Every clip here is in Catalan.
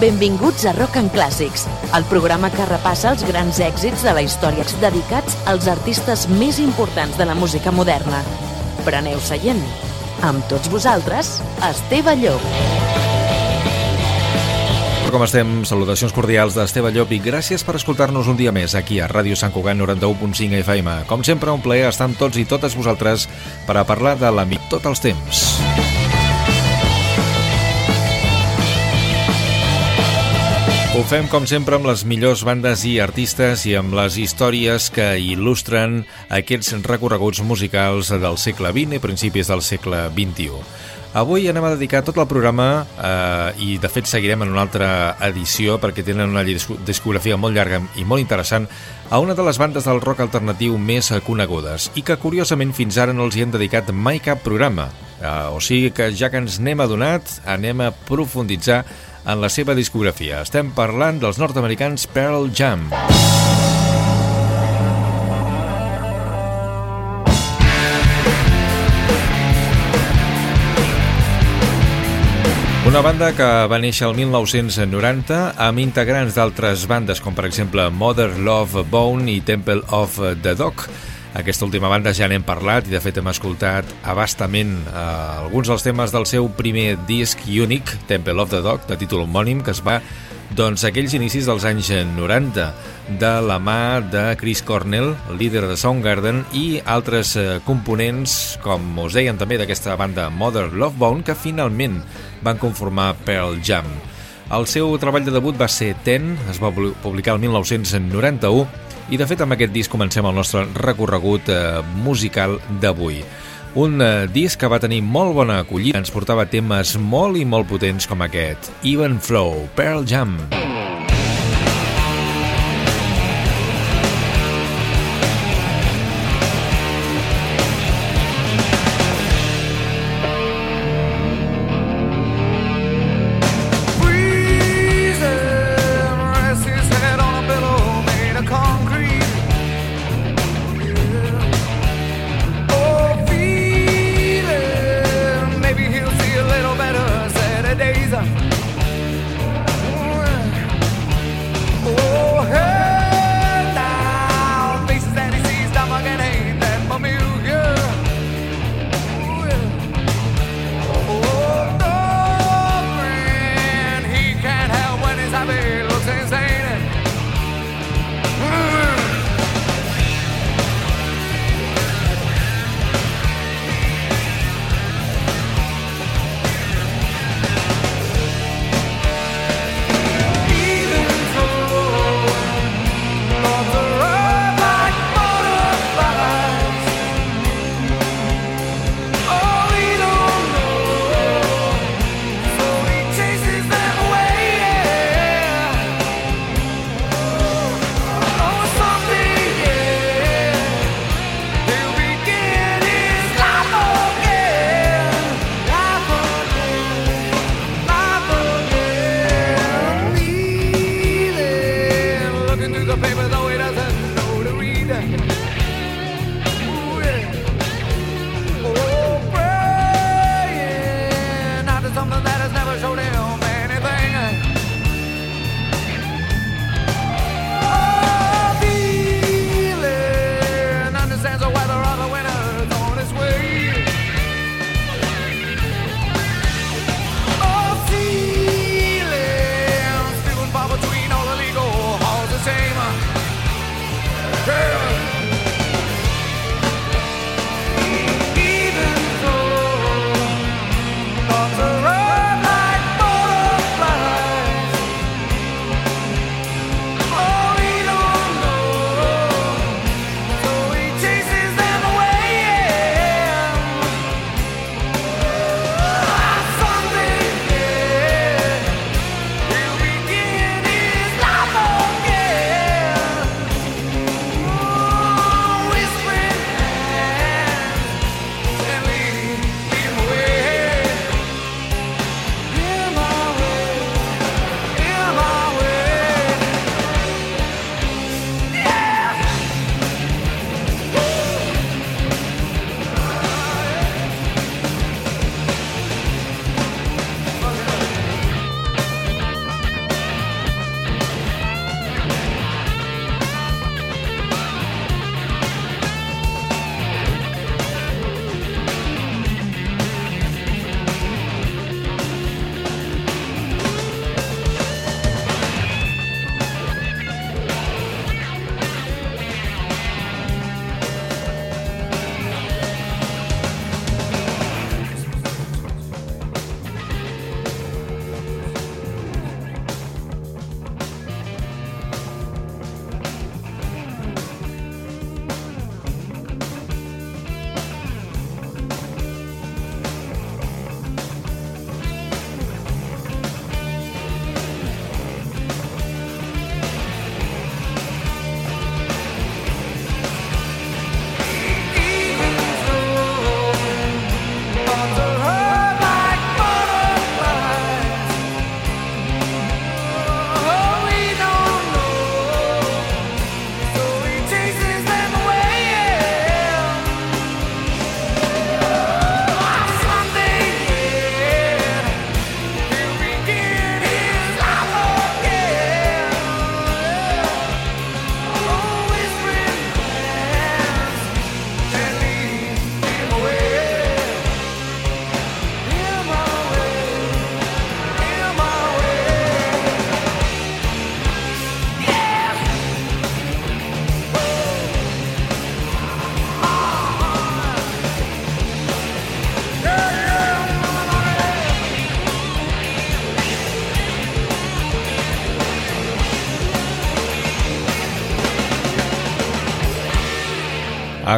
Benvinguts a Rock and Clàssics, el programa que repassa els grans èxits de la història dedicats als artistes més importants de la música moderna. Preneu seient. Amb tots vosaltres, Esteve Llop. Com estem? Salutacions cordials d'Esteve Llop i gràcies per escoltar-nos un dia més aquí a Ràdio Sant Cugat 91.5 FM. Com sempre, un plaer estar amb tots i totes vosaltres per a parlar de l'amic tot els temps. Ho fem, com sempre, amb les millors bandes i artistes i amb les històries que il·lustren aquests recorreguts musicals del segle XX i principis del segle XXI. Avui anem a dedicar tot el programa, eh, i de fet seguirem en una altra edició perquè tenen una discografia molt llarga i molt interessant, a una de les bandes del rock alternatiu més conegudes i que curiosament fins ara no els hi han dedicat mai cap programa. Eh, o sigui que ja que ens n'hem adonat, anem a profunditzar en la seva discografia. Estem parlant dels nord-americans Pearl Jam. Una banda que va néixer el 1990 amb integrants d'altres bandes com per exemple Mother Love Bone i Temple of the Dog aquesta última banda ja n'hem parlat i de fet hem escoltat abastament eh, alguns dels temes del seu primer disc únic, Temple of the Dog, de títol homònim, que es va doncs aquells inicis dels anys 90 de la mà de Chris Cornell, líder de Soundgarden i altres eh, components, com us deien també d'aquesta banda Mother Love Bone, que finalment van conformar Pearl Jam. El seu treball de debut va ser Ten, es va publicar el 1991 i de fet amb aquest disc comencem el nostre recorregut eh, musical d'avui. Un eh, disc que va tenir molt bona acollida, ens portava temes molt i molt potents com aquest. Even Flow, Pearl Jam. Pearl Jam. the paper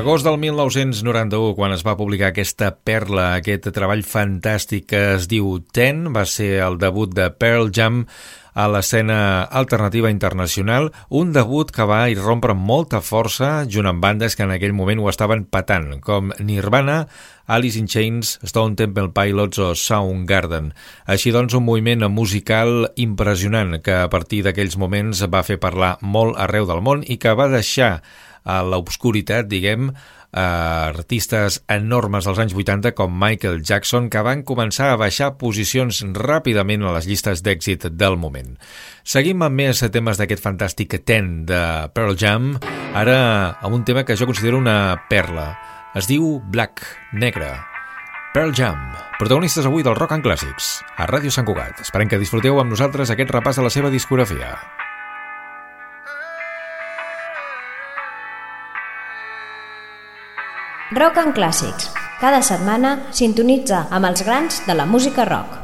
Agost del 1991, quan es va publicar aquesta perla, aquest treball fantàstic que es diu Ten, va ser el debut de Pearl Jam a l'escena alternativa internacional, un debut que va irrompre amb molta força junt amb bandes que en aquell moment ho estaven patant, com Nirvana, Alice in Chains, Stone Temple Pilots o Soundgarden. Així doncs, un moviment musical impressionant que a partir d'aquells moments va fer parlar molt arreu del món i que va deixar a l'obscuritat, diguem, eh, artistes enormes dels anys 80 com Michael Jackson que van començar a baixar posicions ràpidament a les llistes d'èxit del moment. Seguim amb més temes d'aquest fantàstic ten de Pearl Jam, ara amb un tema que jo considero una perla. Es diu Black, negre. Pearl Jam, protagonistes avui del Rock and Clàssics, a Ràdio Sant Cugat. Esperem que disfruteu amb nosaltres aquest repàs de la seva discografia. Rock and Clàssics. Cada setmana sintonitza amb els grans de la música rock.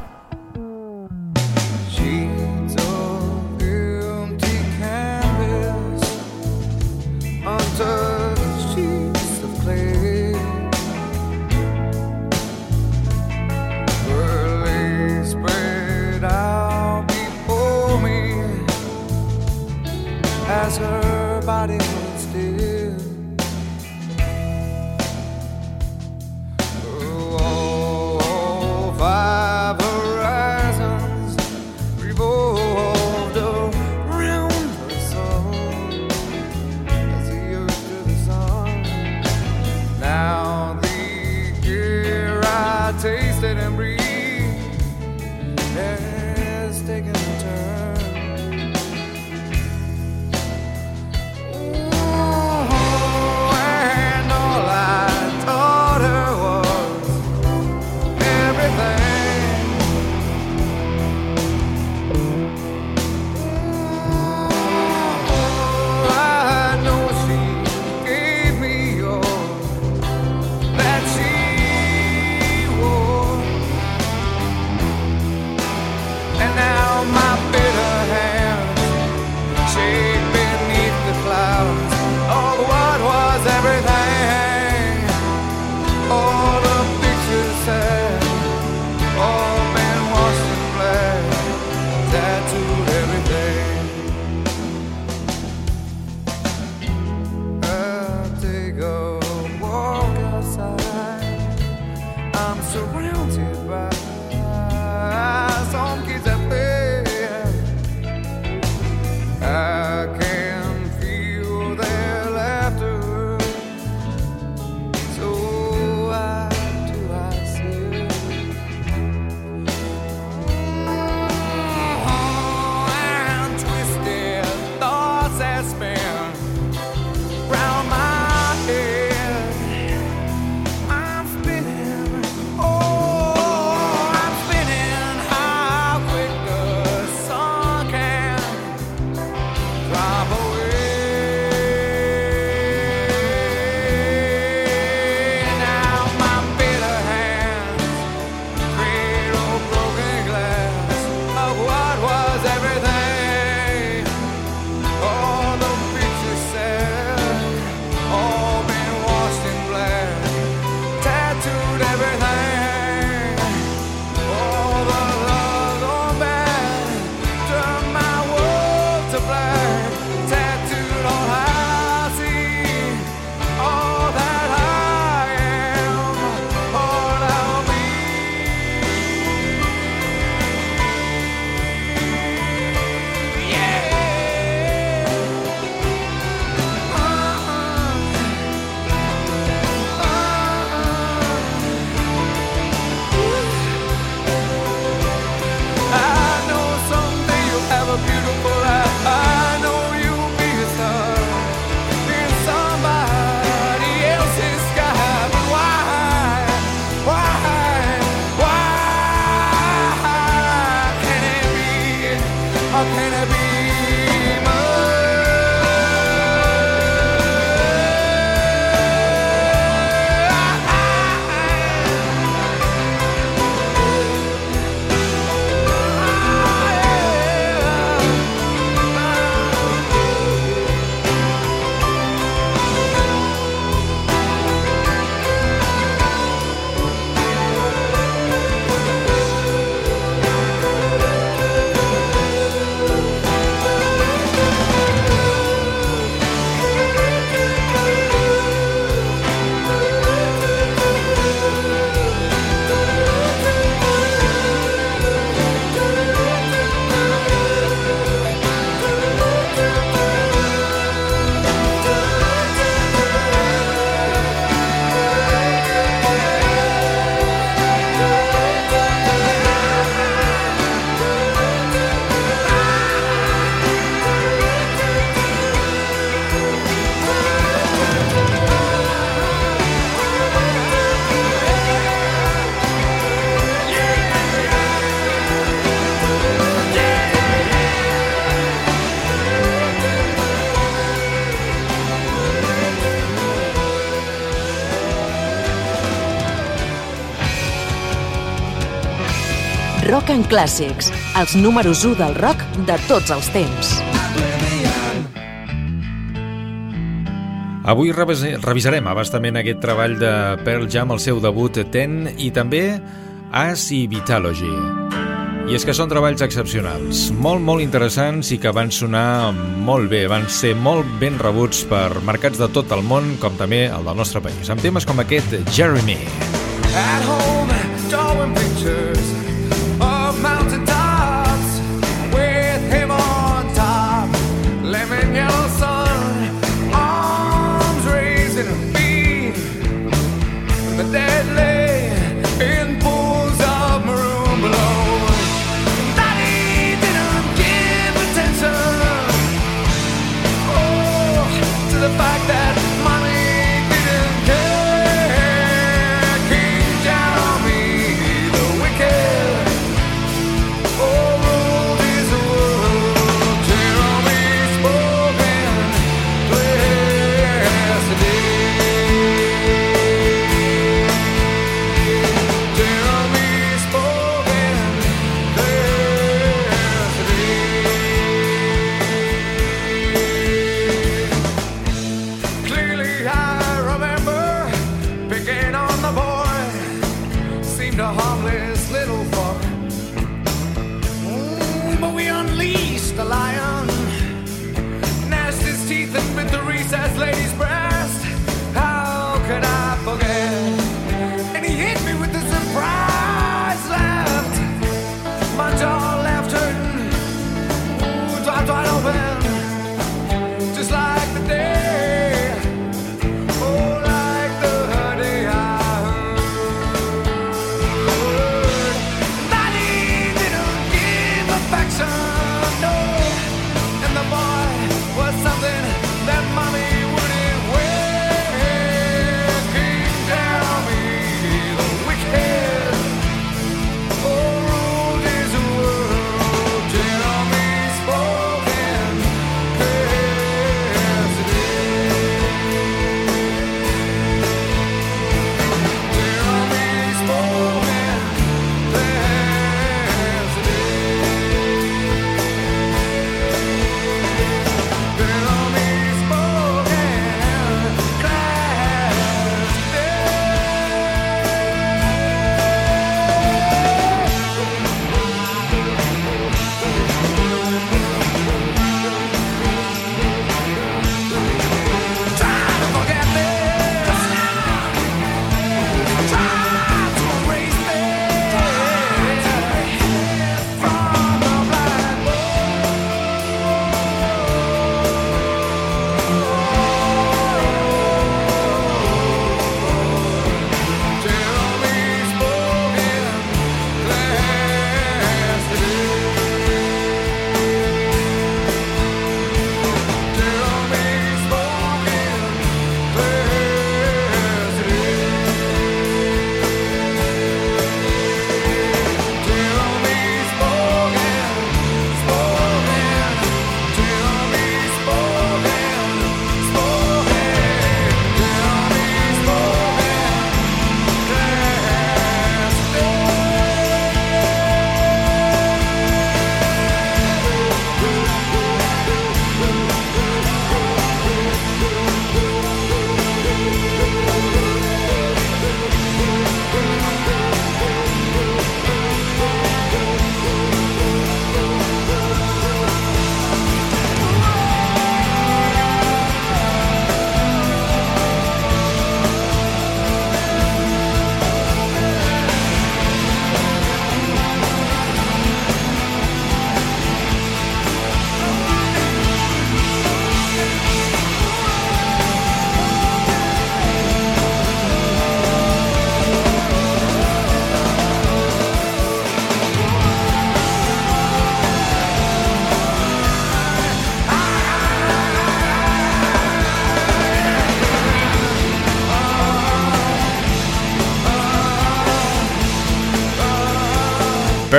Rock and Clàssics, els números 1 del rock de tots els temps. Avui revisarem abastament aquest treball de Pearl Jam, el seu debut Ten, i també As i Vitalogy. I és que són treballs excepcionals, molt, molt interessants i que van sonar molt bé, van ser molt ben rebuts per mercats de tot el món, com també el del nostre país, amb temes com aquest Jeremy. At home, drawing pictures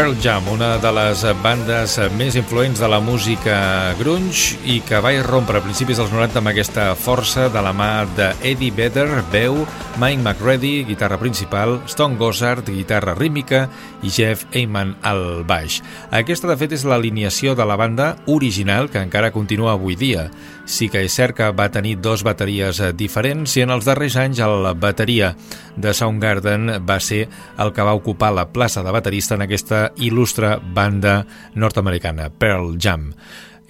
Pearl Jam, una de les bandes més influents de la música grunge i que va irrompre a principis dels 90 amb aquesta força de la mà d'Eddie Vedder, veu, Mike McReady, guitarra principal, Stone Gossard, guitarra rítmica i Jeff Ayman al baix. Aquesta, de fet, és l'alineació de la banda original que encara continua avui dia. Sí que és cert que va tenir dos bateries diferents i en els darrers anys el bateria de Soundgarden va ser el que va ocupar la plaça de baterista en aquesta il·lustre banda nord-americana, Pearl Jam.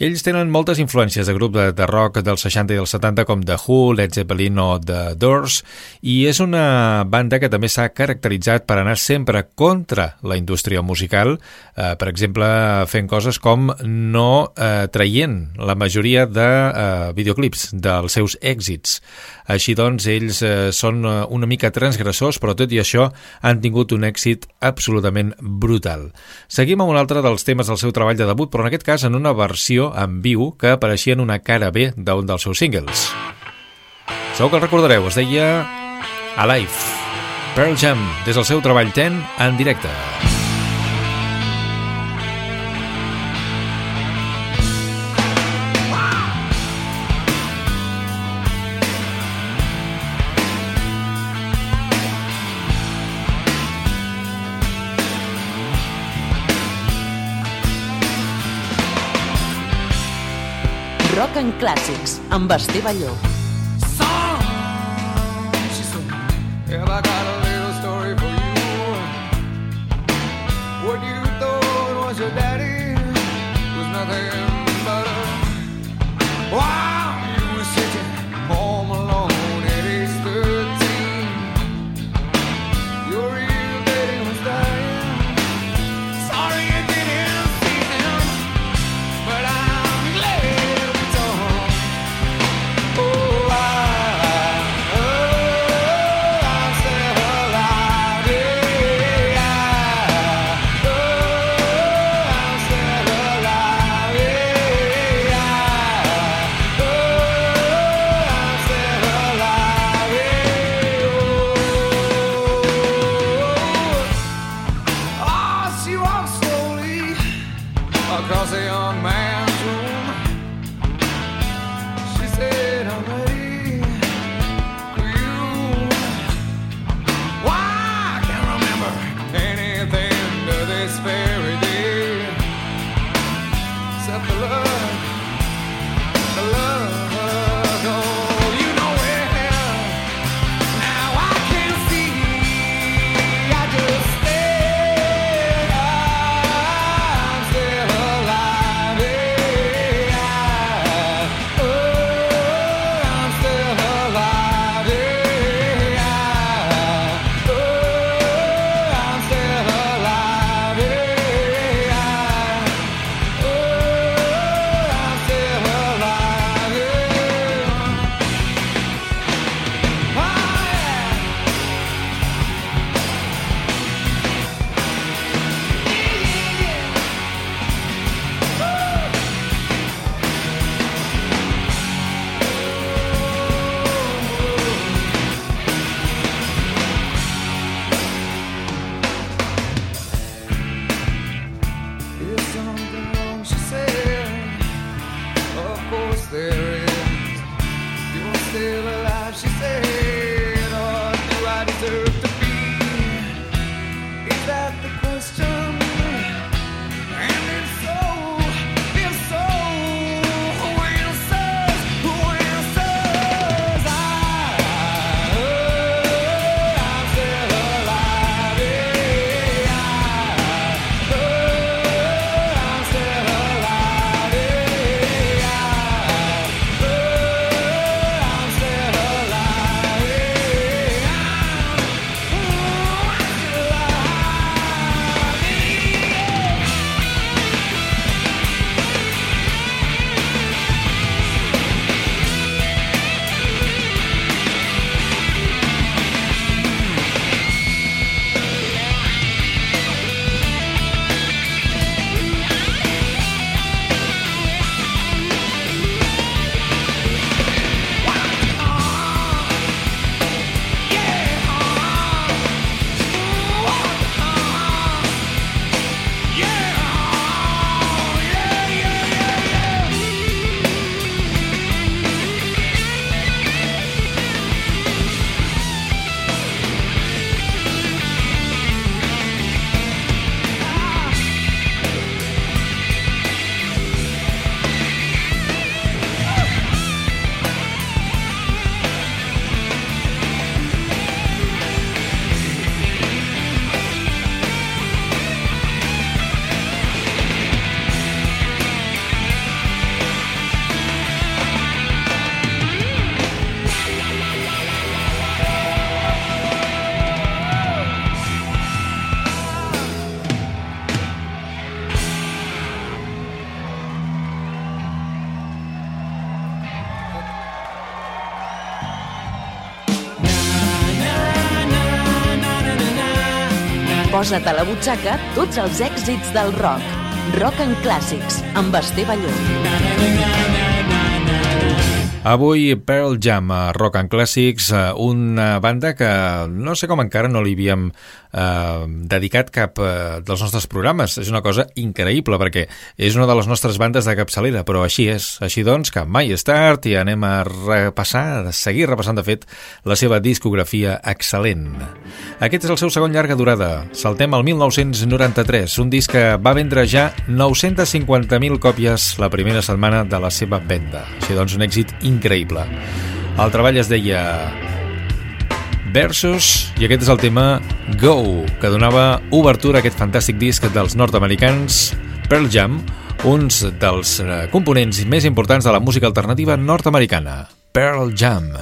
Ells tenen moltes influències de grup de, de rock dels 60 i dels 70 com The Who, Led Zeppelin o The Doors i és una banda que també s'ha caracteritzat per anar sempre contra la indústria musical, eh, per exemple fent coses com no eh, traient la majoria de eh, videoclips dels seus èxits. Així doncs, ells eh, són una mica transgressors, però tot i això han tingut un èxit absolutament brutal. Seguim amb un altre dels temes del seu treball de debut, però en aquest cas en una versió en viu que apareixia en una cara B d'un dels seus singles. Segur que el recordareu, es deia Alive. Pearl Jam, des del seu treball 10 en directe. En clàssics, amb Esteve Balló. What you your daddy was nothing but a while across a young man's Posa't a la butxaca tots els èxits del rock. Rock en clàssics, amb Esteve Balló. Avui Pearl Jam a Rock and Classics, eh, una banda que no sé com encara no li havíem eh, dedicat cap eh, dels nostres programes. És una cosa increïble perquè és una de les nostres bandes de capçalera, però així és. Així doncs, que mai és tard i anem a repassar, a seguir repassant de fet la seva discografia excel·lent. Aquest és el seu segon llarga durada. Saltem al 1993, un disc que va vendre ja 950.000 còpies la primera setmana de la seva venda. Així doncs, un èxit increïble. El treball es deia Versus i aquest és el tema Go, que donava obertura a aquest fantàstic disc dels nord-americans Pearl Jam, uns dels eh, components més importants de la música alternativa nord-americana. Pearl Jam.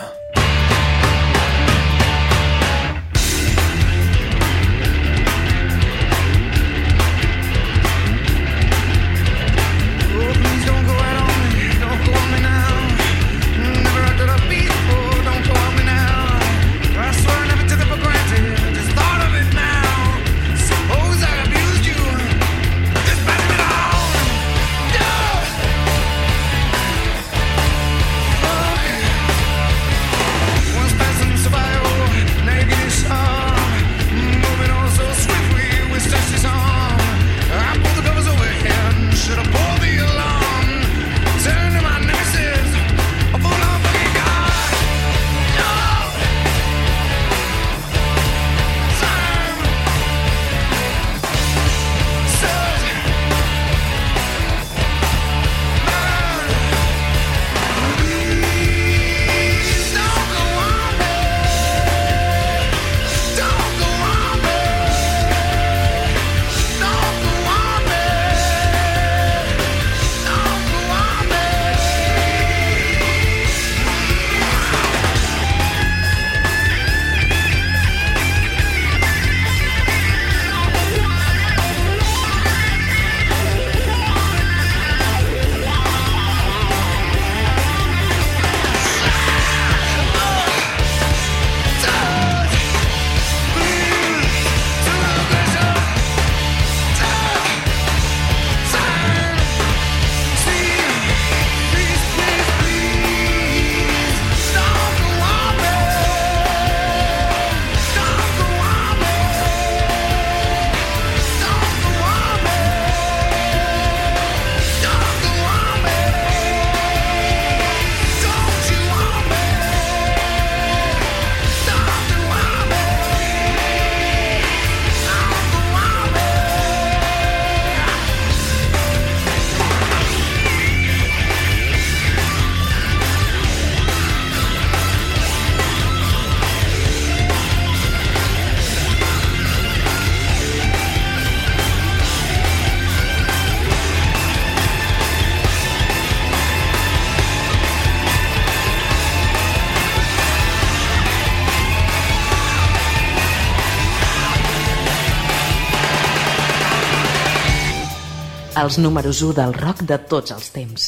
Els números 1 del rock de tots els temps.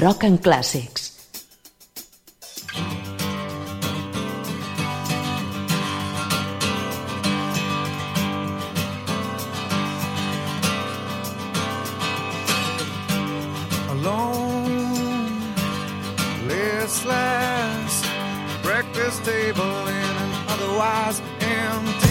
Rock en clàssics. Breakfast table in an otherwise empty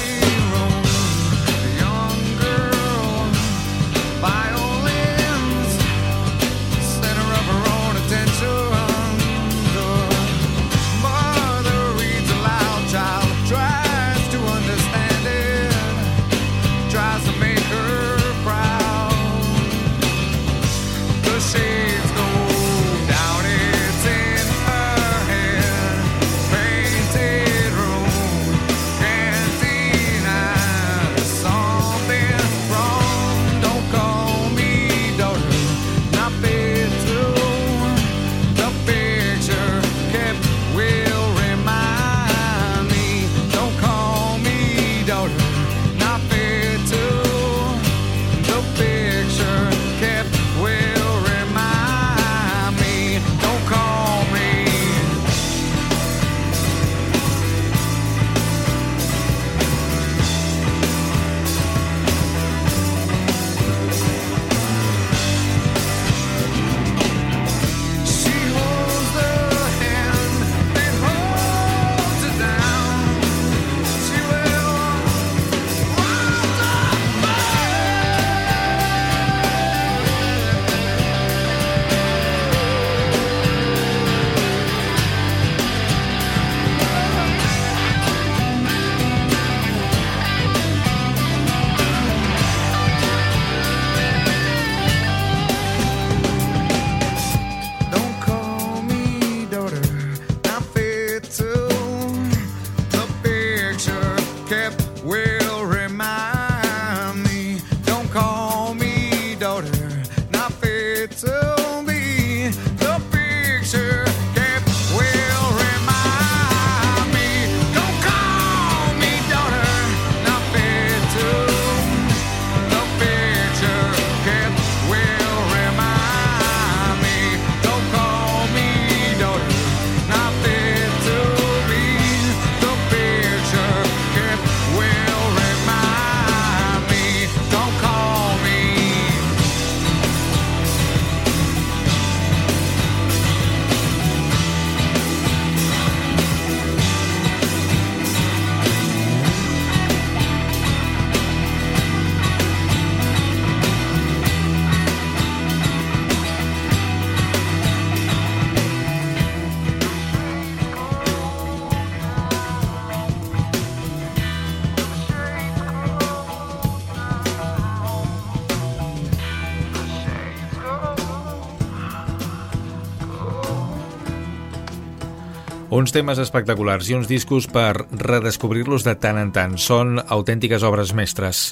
Uns temes espectaculars i uns discos per redescobrir-los de tant en tant. Són autèntiques obres mestres.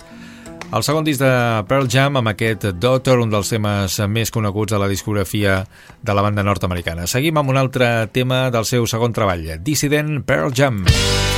El segon disc de Pearl Jam amb aquest Daughter, un dels temes més coneguts de la discografia de la banda nord-americana. Seguim amb un altre tema del seu segon treball, Dissident Pearl Jam. Pearl Jam.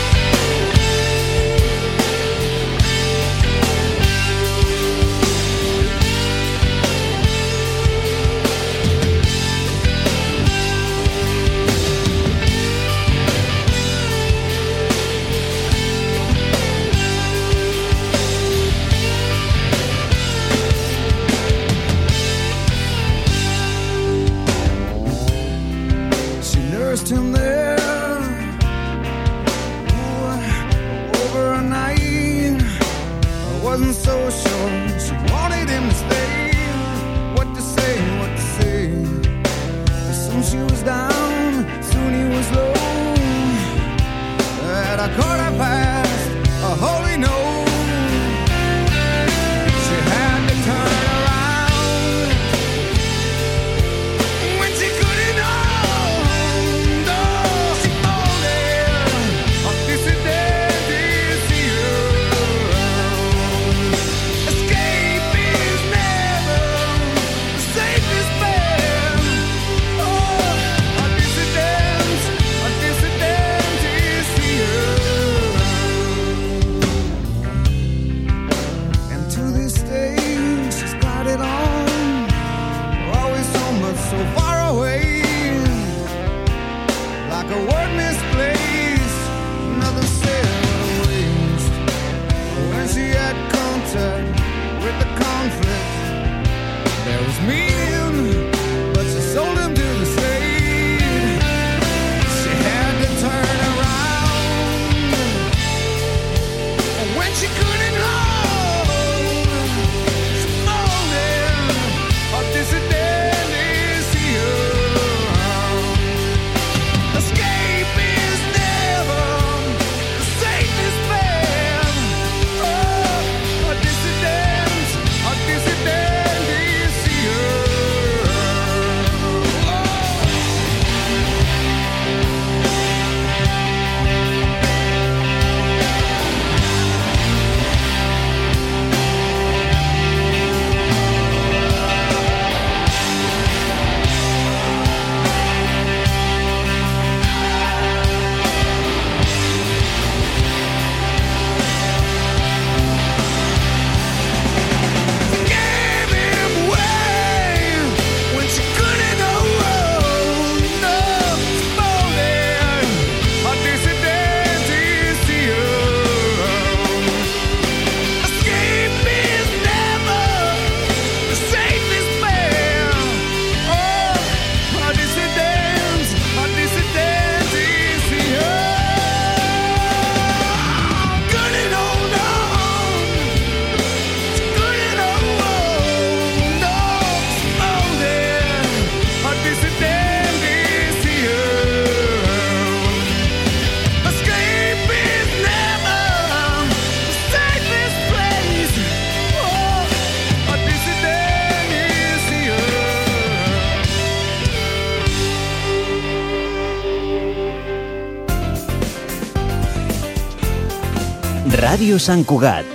Ràdio Sant Cugat.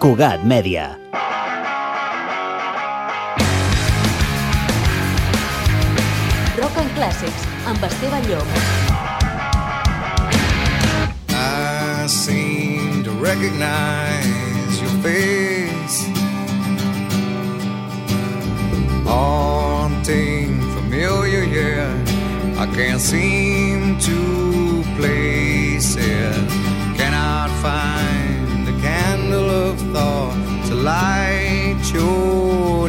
Cugat Mèdia. Rock and Clàssics, amb Esteve Llop. I seem to recognize your face Haunting, familiar, yeah I can't seem to place it Cannot find candle of thought To light your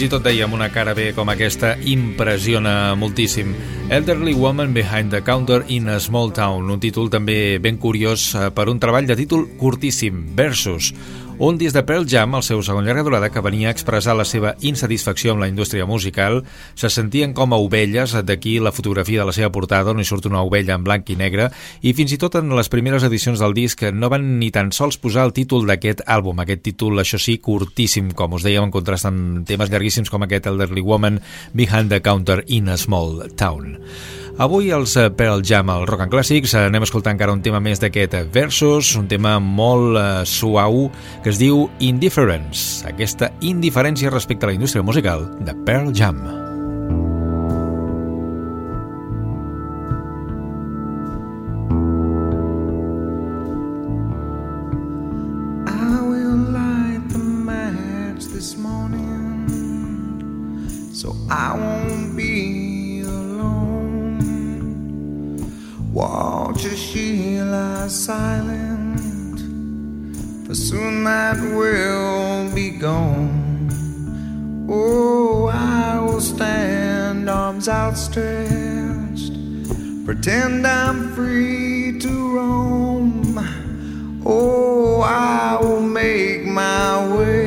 fins i tot dèiem una cara bé com aquesta impressiona moltíssim. Elderly Woman Behind the Counter in a Small Town, un títol també ben curiós eh, per un treball de títol curtíssim, Versus, un disc de Pearl Jam, el seu segon llarga durada, que venia a expressar la seva insatisfacció amb la indústria musical, se sentien com a ovelles, d'aquí la fotografia de la seva portada on hi surt una ovella en blanc i negre, i fins i tot en les primeres edicions del disc no van ni tan sols posar el títol d'aquest àlbum, aquest títol, això sí, curtíssim, com us dèiem, en contrast amb temes llarguíssims com aquest Elderly Woman Behind the Counter in a Small Town. Avui els eh, Pearl Jam al Rock and Classics eh, anem a escoltar encara un tema més d'aquest Versus, un tema molt eh, suau que es diu Indifference, aquesta indiferència respecte a la indústria musical de Pearl Jam. I As she lies silent, for soon that will be gone. Oh, I will stand arms outstretched, pretend I'm free to roam. Oh, I will make my way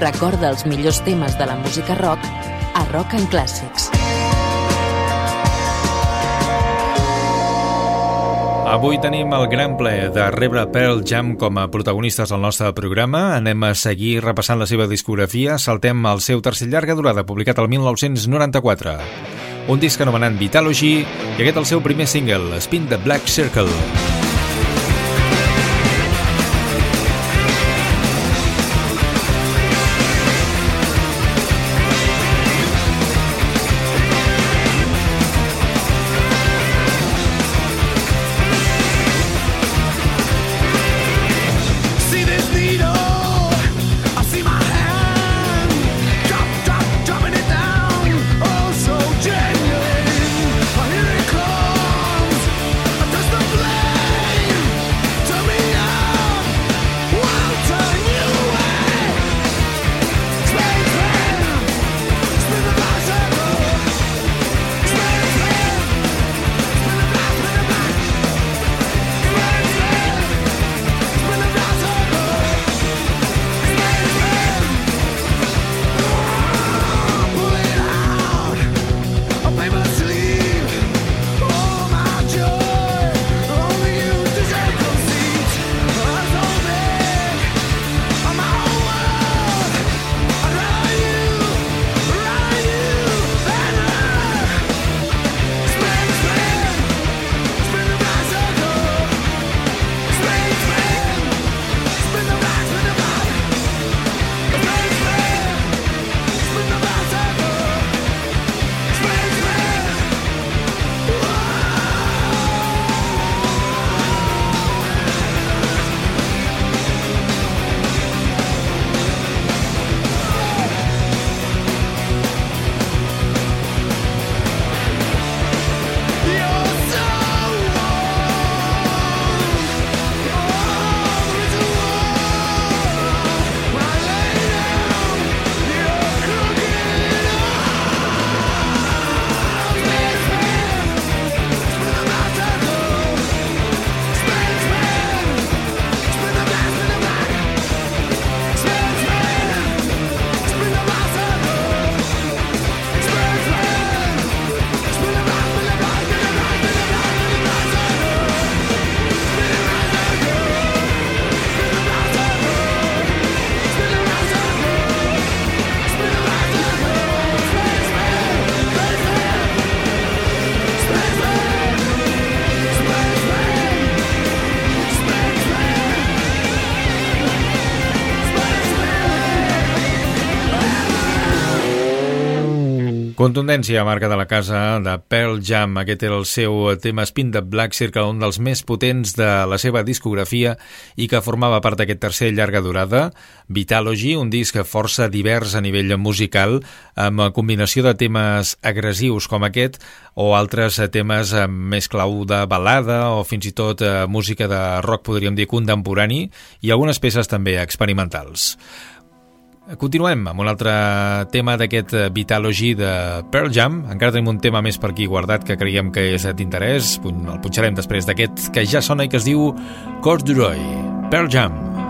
recorda els millors temes de la música rock a Rock and Clàssics. Avui tenim el gran ple de rebre Pearl Jam com a protagonistes del nostre programa. Anem a seguir repassant la seva discografia. Saltem al seu tercer llarga durada, publicat el 1994. Un disc anomenat Vitalogy i aquest el seu primer single, Spin the Black Circle. Contundència, marca de la casa de Pearl Jam. Aquest era el seu tema Spin the Black Circle, un dels més potents de la seva discografia i que formava part d'aquest tercer llarga durada, Vitalogy, un disc força divers a nivell musical, amb combinació de temes agressius com aquest o altres temes amb més clau de balada o fins i tot eh, música de rock, podríem dir, contemporani i algunes peces també experimentals. Continuem amb un altre tema d'aquest Vitalogy de Pearl Jam. Encara tenim un tema més per aquí guardat que creiem que és d'interès. El punxarem després d'aquest que ja sona i que es diu Corduroy. Pearl Jam. The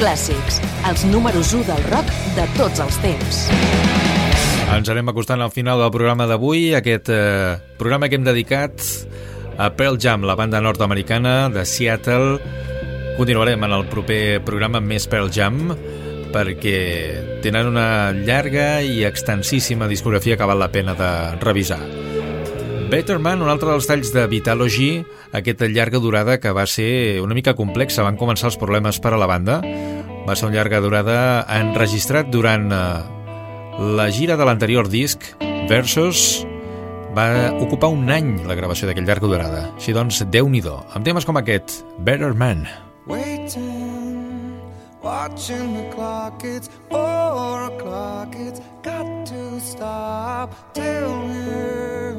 Clàssics, els números 1 del rock de tots els temps. Ens anem acostant al final del programa d'avui, aquest eh, programa que hem dedicat a Pearl Jam, la banda nord-americana de Seattle. Continuarem en el proper programa amb més Pearl Jam perquè tenen una llarga i extensíssima discografia que val la pena de revisar. Better Man, un altre dels talls de Vitalogy, aquesta llarga durada que va ser una mica complexa, van començar els problemes per a la banda. Va ser una llarga durada enregistrat durant eh, la gira de l'anterior disc, Versus, va ocupar un any la gravació d'aquell llarga durada. Així doncs, déu nhi amb temes com aquest, Better Man. Waiting, watching the clock, it's four o'clock, it's got to stop. Tell him,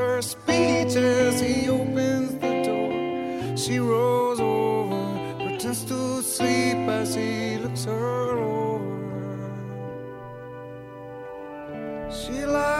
her speech as he opens the door. She rolls over, pretends to sleep as he looks her over. She lies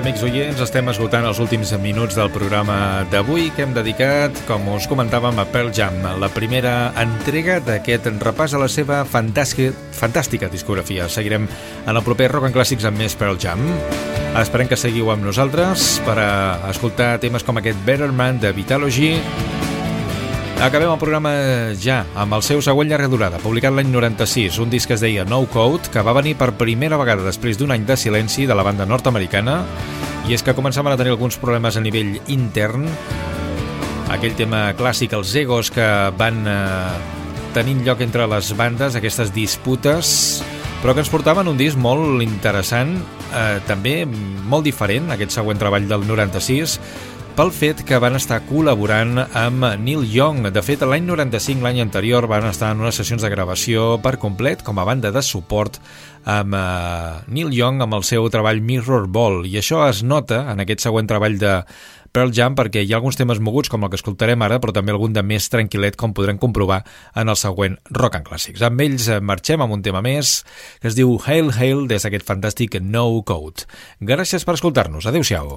amics oients, estem esgotant els últims minuts del programa d'avui que hem dedicat, com us comentàvem, a Pearl Jam, la primera entrega d'aquest repàs a la seva fantàstica, fantàstica discografia. Seguirem en el proper Rock and Clàssics amb més Pearl Jam. Esperem que seguiu amb nosaltres per a escoltar temes com aquest Better Man de Vitalogy, Acabem el programa ja amb el seu següent llarga durada, publicat l'any 96, un disc que es deia No Code, que va venir per primera vegada després d'un any de silenci de la banda nord-americana, i és que començaven a tenir alguns problemes a nivell intern, aquell tema clàssic, els egos que van eh, tenint lloc entre les bandes, aquestes disputes, però que ens portaven un disc molt interessant, eh, també molt diferent, aquest següent treball del 96, pel fet que van estar col·laborant amb Neil Young. De fet, l'any 95, l'any anterior, van estar en unes sessions de gravació per complet com a banda de suport amb uh, Neil Young amb el seu treball Mirror Ball. I això es nota en aquest següent treball de Pearl Jam perquè hi ha alguns temes moguts com el que escoltarem ara, però també algun de més tranquil·let com podrem comprovar en el següent Rock and Clàssics. Amb ells eh, marxem amb un tema més que es diu Hail Hail des d'aquest fantàstic No Code. Gràcies per escoltar-nos. Adéu-siau.